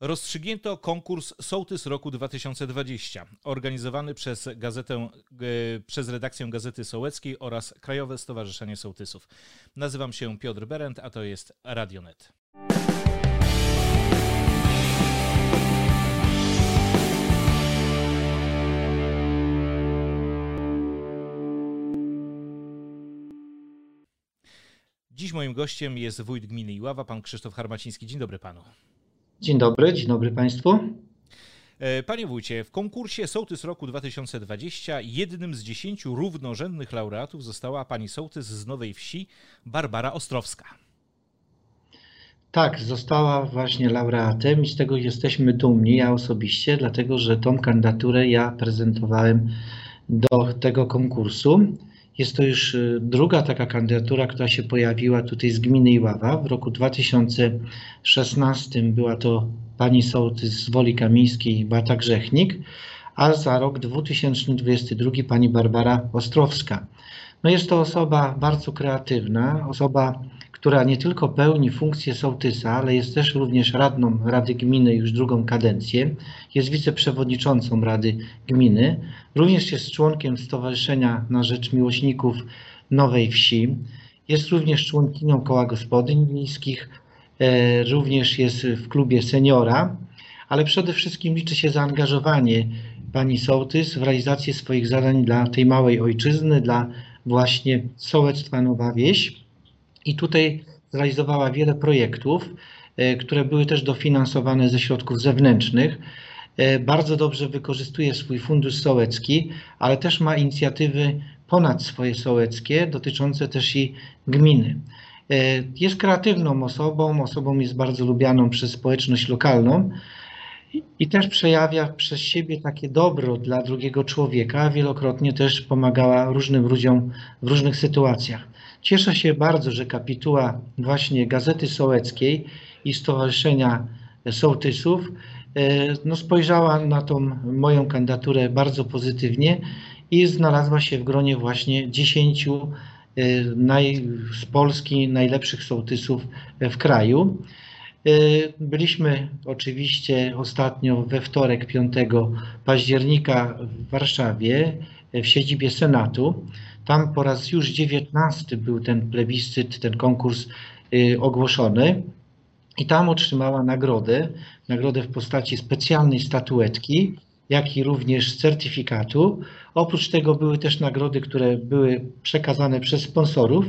Rozstrzygnięto konkurs Sołtys Roku 2020, organizowany przez gazetę, e, przez redakcję Gazety Sołeckiej oraz Krajowe Stowarzyszenie Sołtysów. Nazywam się Piotr Berend, a to jest Radionet. Dziś moim gościem jest wójt gminy Iława, pan Krzysztof Harmaciński. Dzień dobry panu. Dzień dobry, dzień dobry Państwu. E, panie wójcie, w konkursie Sołtys Roku 2020 jednym z dziesięciu równorzędnych laureatów została pani sołtys z Nowej Wsi, Barbara Ostrowska. Tak, została właśnie laureatem i z tego jesteśmy dumni, ja osobiście, dlatego że tą kandydaturę ja prezentowałem do tego konkursu. Jest to już y, druga taka kandydatura, która się pojawiła tutaj z gminy Iława. W roku 2016 była to pani sołtys z Woli Kamińskiej Bata Grzechnik, a za rok 2022 pani Barbara Ostrowska. No jest to osoba bardzo kreatywna, osoba która nie tylko pełni funkcję sołtysa, ale jest też również radną Rady Gminy już drugą kadencję. Jest wiceprzewodniczącą Rady Gminy. Również jest członkiem Stowarzyszenia na Rzecz Miłośników Nowej Wsi. Jest również członkinią Koła Gospodyń Miejskich. E, również jest w klubie seniora, ale przede wszystkim liczy się zaangażowanie pani sołtys w realizację swoich zadań dla tej małej ojczyzny, dla właśnie sołectwa Nowa Wieś i tutaj zrealizowała wiele projektów, e, które były też dofinansowane ze środków zewnętrznych. E, bardzo dobrze wykorzystuje swój fundusz sołecki, ale też ma inicjatywy ponad swoje sołeckie, dotyczące też i gminy. E, jest kreatywną osobą, osobą jest bardzo lubianą przez społeczność lokalną i też przejawia przez siebie takie dobro dla drugiego człowieka. Wielokrotnie też pomagała różnym ludziom w różnych sytuacjach. Cieszę się bardzo, że kapituła właśnie Gazety Sołeckiej i Stowarzyszenia Sołtysów e, no, spojrzała na tą moją kandydaturę bardzo pozytywnie i znalazła się w gronie właśnie 10 e, naj, z Polski najlepszych sołtysów w kraju. E, byliśmy oczywiście ostatnio we wtorek 5 października w Warszawie w siedzibie Senatu. Tam po raz już dziewiętnasty był ten plebiscyt, ten konkurs y, ogłoszony i tam otrzymała nagrodę, nagrodę w postaci specjalnej statuetki, jak i również certyfikatu. Oprócz tego były też nagrody, które były przekazane przez sponsorów.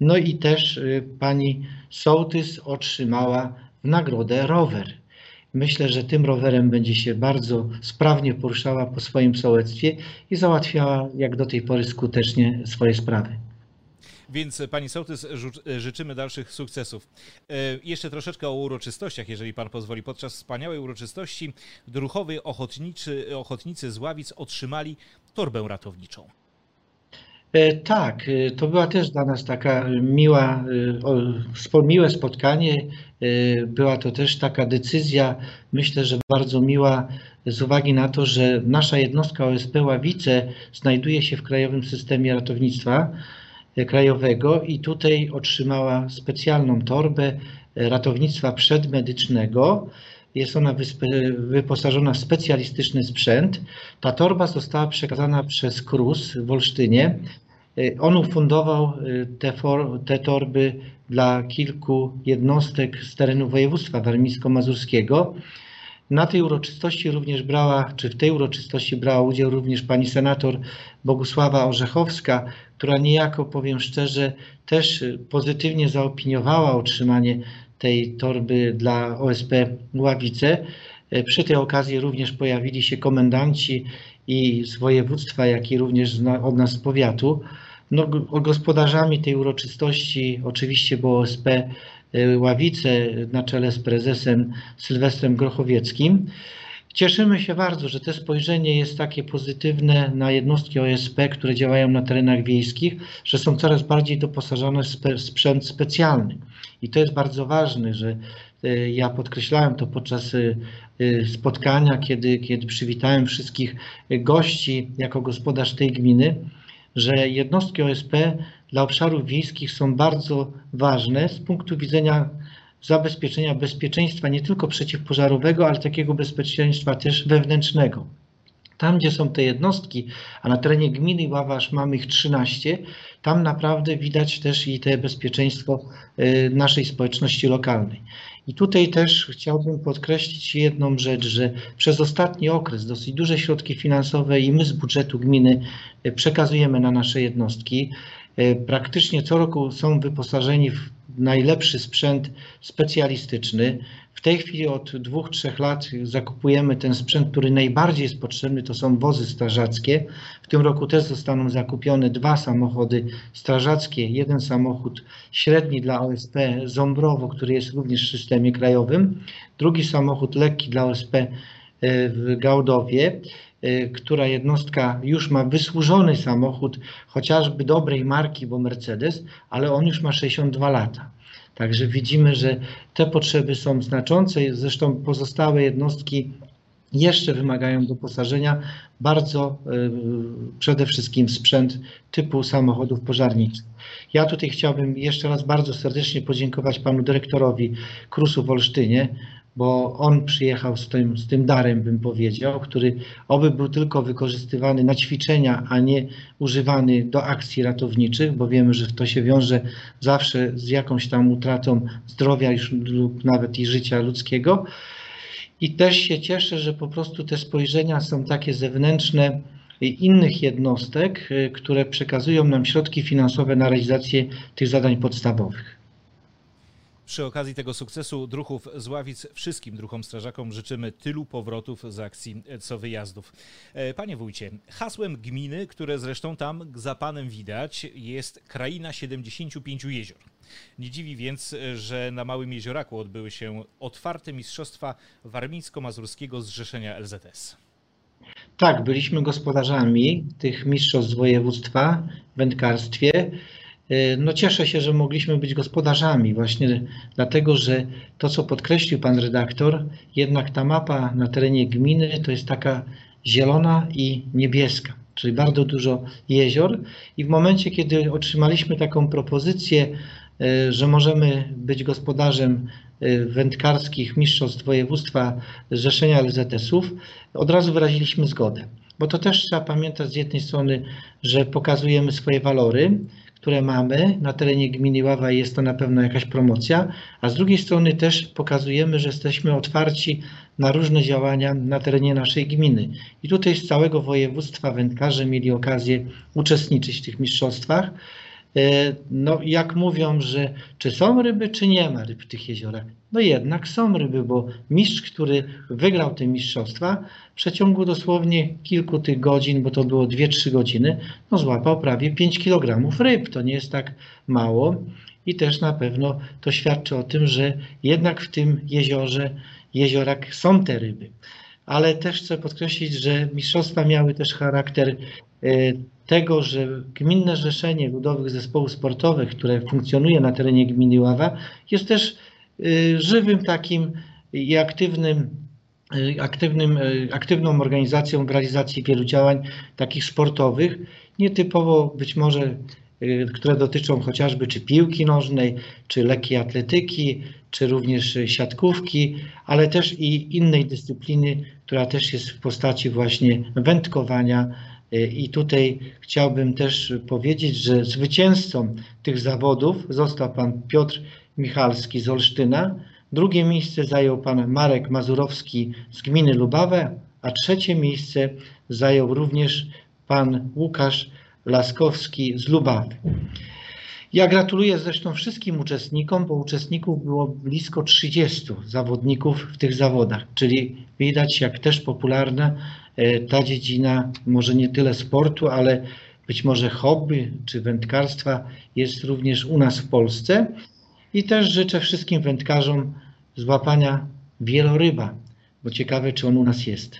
No i też y, pani sołtys otrzymała nagrodę rower. Myślę, że tym rowerem będzie się bardzo sprawnie poruszała po swoim sołectwie i załatwiała jak do tej pory skutecznie swoje sprawy. Więc pani sołtys życzymy dalszych sukcesów. E, jeszcze troszeczkę o uroczystościach, jeżeli pan pozwoli. Podczas wspaniałej uroczystości druchowy ochotniczy, ochotnicy z Ławic otrzymali torbę ratowniczą. E, tak, e, to była też dla nas taka miła, e, miłe spotkanie. Była to też taka decyzja, myślę, że bardzo miła z uwagi na to, że nasza jednostka OSP Ławice znajduje się w Krajowym Systemie Ratownictwa Krajowego i tutaj otrzymała specjalną torbę ratownictwa przedmedycznego. Jest ona wyposażona w specjalistyczny sprzęt. Ta torba została przekazana przez KRUS w Olsztynie Y, on ufundował y, te, te torby dla kilku jednostek z terenu województwa warmińsko-mazurskiego. Na tej uroczystości również brała, czy w tej uroczystości brała udział również pani senator Bogusława Orzechowska, która niejako, powiem szczerze, też pozytywnie zaopiniowała otrzymanie tej torby dla OSP Ławice. Przy tej okazji również pojawili się komendanci i z województwa, jak i również od nas z powiatu. No, gospodarzami tej uroczystości oczywiście było OSP y, Ławice na czele z prezesem Sylwestrem Grochowieckim. Cieszymy się bardzo, że to spojrzenie jest takie pozytywne na jednostki OSP, które działają na terenach wiejskich, że są coraz bardziej doposażone w sprzęt specjalny. I to jest bardzo ważne, że y, ja podkreślałem to podczas y, spotkania, kiedy, kiedy przywitałem wszystkich gości jako gospodarz tej gminy, że jednostki OSP dla obszarów wiejskich są bardzo ważne z punktu widzenia zabezpieczenia bezpieczeństwa nie tylko przeciwpożarowego, ale takiego bezpieczeństwa też wewnętrznego. Tam, gdzie są te jednostki, a na terenie gminy Ławasz mamy ich 13, tam naprawdę widać też i te bezpieczeństwo y, naszej społeczności lokalnej. I tutaj też chciałbym podkreślić jedną rzecz, że przez ostatni okres dosyć duże środki finansowe i my z budżetu gminy y, przekazujemy na nasze jednostki. Y, praktycznie co roku są wyposażeni w najlepszy sprzęt specjalistyczny. W tej chwili od dwóch, trzech lat zakupujemy ten sprzęt, który najbardziej jest potrzebny, to są wozy strażackie. W tym roku też zostaną zakupione dwa samochody strażackie, jeden samochód średni dla OSP Ząbrowo, który jest również w systemie krajowym, drugi samochód lekki dla OSP e, w Gałdowie e, która jednostka już ma wysłużony samochód, chociażby dobrej marki, bo Mercedes, ale on już ma 62 lata. Także widzimy, że te potrzeby są znaczące, zresztą pozostałe jednostki jeszcze wymagają doposażenia bardzo y, przede wszystkim sprzęt typu samochodów pożarniczych. Ja tutaj chciałbym jeszcze raz bardzo serdecznie podziękować panu dyrektorowi Krusu w Olsztynie, bo on przyjechał z tym, z tym darem, bym powiedział, który oby był tylko wykorzystywany na ćwiczenia, a nie używany do akcji ratowniczych, bo wiemy, że to się wiąże zawsze z jakąś tam utratą zdrowia lub nawet i życia ludzkiego. I też się cieszę, że po prostu te spojrzenia są takie zewnętrzne innych jednostek, y, które przekazują nam środki finansowe na realizację tych zadań podstawowych. Przy okazji tego sukcesu druhów z Ławic wszystkim druhom strażakom życzymy tylu powrotów z akcji co wyjazdów. E, panie wójcie, hasłem gminy, które zresztą tam za panem widać, jest kraina 75 jezior. Nie dziwi więc, że na Małym Jezioraku odbyły się otwarte mistrzostwa warmińsko-mazurskiego Zrzeszenia LZS. Tak, byliśmy gospodarzami tych mistrzostw województwa w wędkarstwie. E, no cieszę się, że mogliśmy być gospodarzami, właśnie dlatego, że to, co podkreślił pan redaktor, jednak ta mapa na terenie gminy to jest taka zielona i niebieska, czyli bardzo dużo jezior. I w momencie, kiedy otrzymaliśmy taką propozycję, e, że możemy być gospodarzem e, wędkarskich mistrzostw województwa Zrzeszenia LZS-ów, od razu wyraziliśmy zgodę. Bo to też trzeba pamiętać z jednej strony, że pokazujemy swoje walory, które mamy na terenie gminy Ława i jest to na pewno jakaś promocja, a z drugiej strony też pokazujemy, że jesteśmy otwarci na różne działania na terenie naszej gminy. I tutaj z całego województwa wędkarze mieli okazję uczestniczyć w tych mistrzostwach. E, no, jak mówią, że czy są ryby, czy nie ma ryb w tych jeziorach? No jednak są ryby, bo mistrz, który wygrał te mistrzostwa, w przeciągu dosłownie kilku tych godzin, bo to było 2-3 godziny, no złapał prawie 5 kg ryb. To nie jest tak mało i też na pewno to świadczy o tym, że jednak w tym jeziorze, jeziorak są te ryby. Ale też chcę podkreślić, że mistrzostwa miały też charakter e, tego, że Gminne Zrzeszenie Ludowych Zespołów Sportowych, które funkcjonuje na terenie gminy Ława, jest też y, żywym takim i aktywnym, y, aktywnym, y, aktywną organizacją w realizacji wielu działań takich sportowych, nietypowo być może, które dotyczą chociażby czy piłki nożnej, czy lekkiej atletyki, czy również siatkówki, ale też i innej dyscypliny, która też jest w postaci właśnie wędkowania, i tutaj chciałbym też powiedzieć, że zwycięzcą tych zawodów został pan Piotr Michalski z Olsztyna. Drugie miejsce zajął pan Marek Mazurowski z gminy Lubawę, a trzecie miejsce zajął również pan Łukasz Laskowski z Lubawy. Ja gratuluję zresztą wszystkim uczestnikom, bo uczestników było blisko 30 zawodników w tych zawodach, czyli widać jak też popularna E, ta dziedzina może nie tyle sportu, ale być może hobby czy wędkarstwa jest również u nas w Polsce. I też życzę wszystkim wędkarzom złapania wieloryba, bo ciekawe, czy on u nas jest.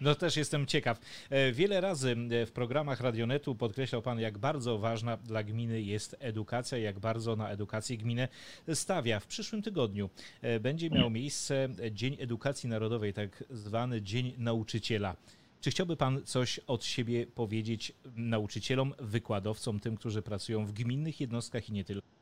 No też jestem ciekaw. E, wiele razy e, w programach Radionetu podkreślał Pan, jak bardzo ważna dla gminy jest edukacja, jak bardzo na edukację gminę stawia. W przyszłym tygodniu e, będzie miał miejsce Dzień Edukacji Narodowej, tak zwany Dzień Nauczyciela. Czy chciałby Pan coś od siebie powiedzieć nauczycielom, wykładowcom, tym, którzy pracują w gminnych jednostkach i nie tylko?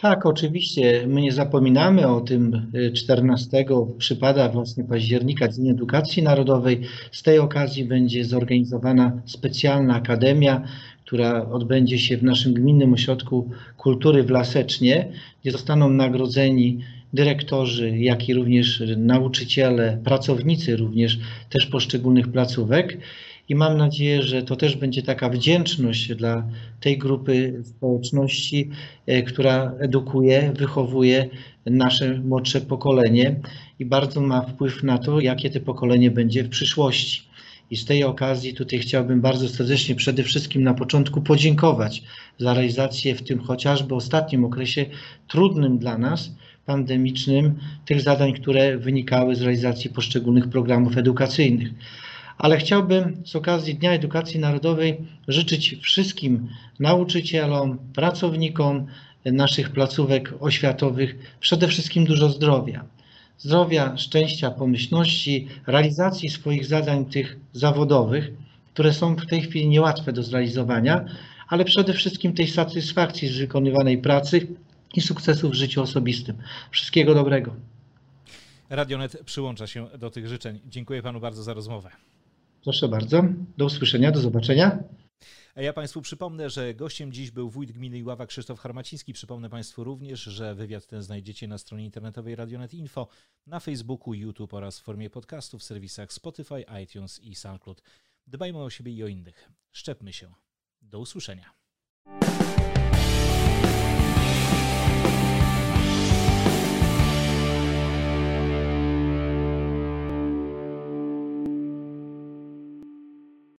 Tak, oczywiście. My nie zapominamy o tym. 14 przypada właśnie października, Dzień Edukacji Narodowej. Z tej okazji będzie zorganizowana specjalna akademia, która odbędzie się w naszym gminnym ośrodku kultury w Lasecznie, gdzie zostaną nagrodzeni dyrektorzy, jak i również nauczyciele, pracownicy również też poszczególnych placówek. I mam nadzieję, że to też będzie taka wdzięczność dla tej grupy społeczności, e, która edukuje, wychowuje nasze młodsze pokolenie i bardzo ma wpływ na to, jakie to pokolenie będzie w przyszłości. I z tej okazji tutaj chciałbym bardzo serdecznie przede wszystkim na początku podziękować za realizację w tym chociażby ostatnim okresie trudnym dla nas, pandemicznym, tych zadań, które wynikały z realizacji poszczególnych programów edukacyjnych. Ale chciałbym z okazji Dnia Edukacji Narodowej życzyć wszystkim nauczycielom, pracownikom naszych placówek oświatowych przede wszystkim dużo zdrowia. Zdrowia, szczęścia, pomyślności, realizacji swoich zadań tych zawodowych, które są w tej chwili niełatwe do zrealizowania, ale przede wszystkim tej satysfakcji z wykonywanej pracy i sukcesu w życiu osobistym. Wszystkiego dobrego. Radionet przyłącza się do tych życzeń. Dziękuję panu bardzo za rozmowę. Proszę bardzo. Do usłyszenia, do zobaczenia. A ja Państwu przypomnę, że gościem dziś był wójt gminy Iława Krzysztof Harmaciński. Przypomnę Państwu również, że wywiad ten znajdziecie na stronie internetowej Radionet Info, na Facebooku, YouTube oraz w formie podcastu w serwisach Spotify, iTunes i SoundCloud. Dbajmy o siebie i o innych. Szczepmy się. Do usłyszenia.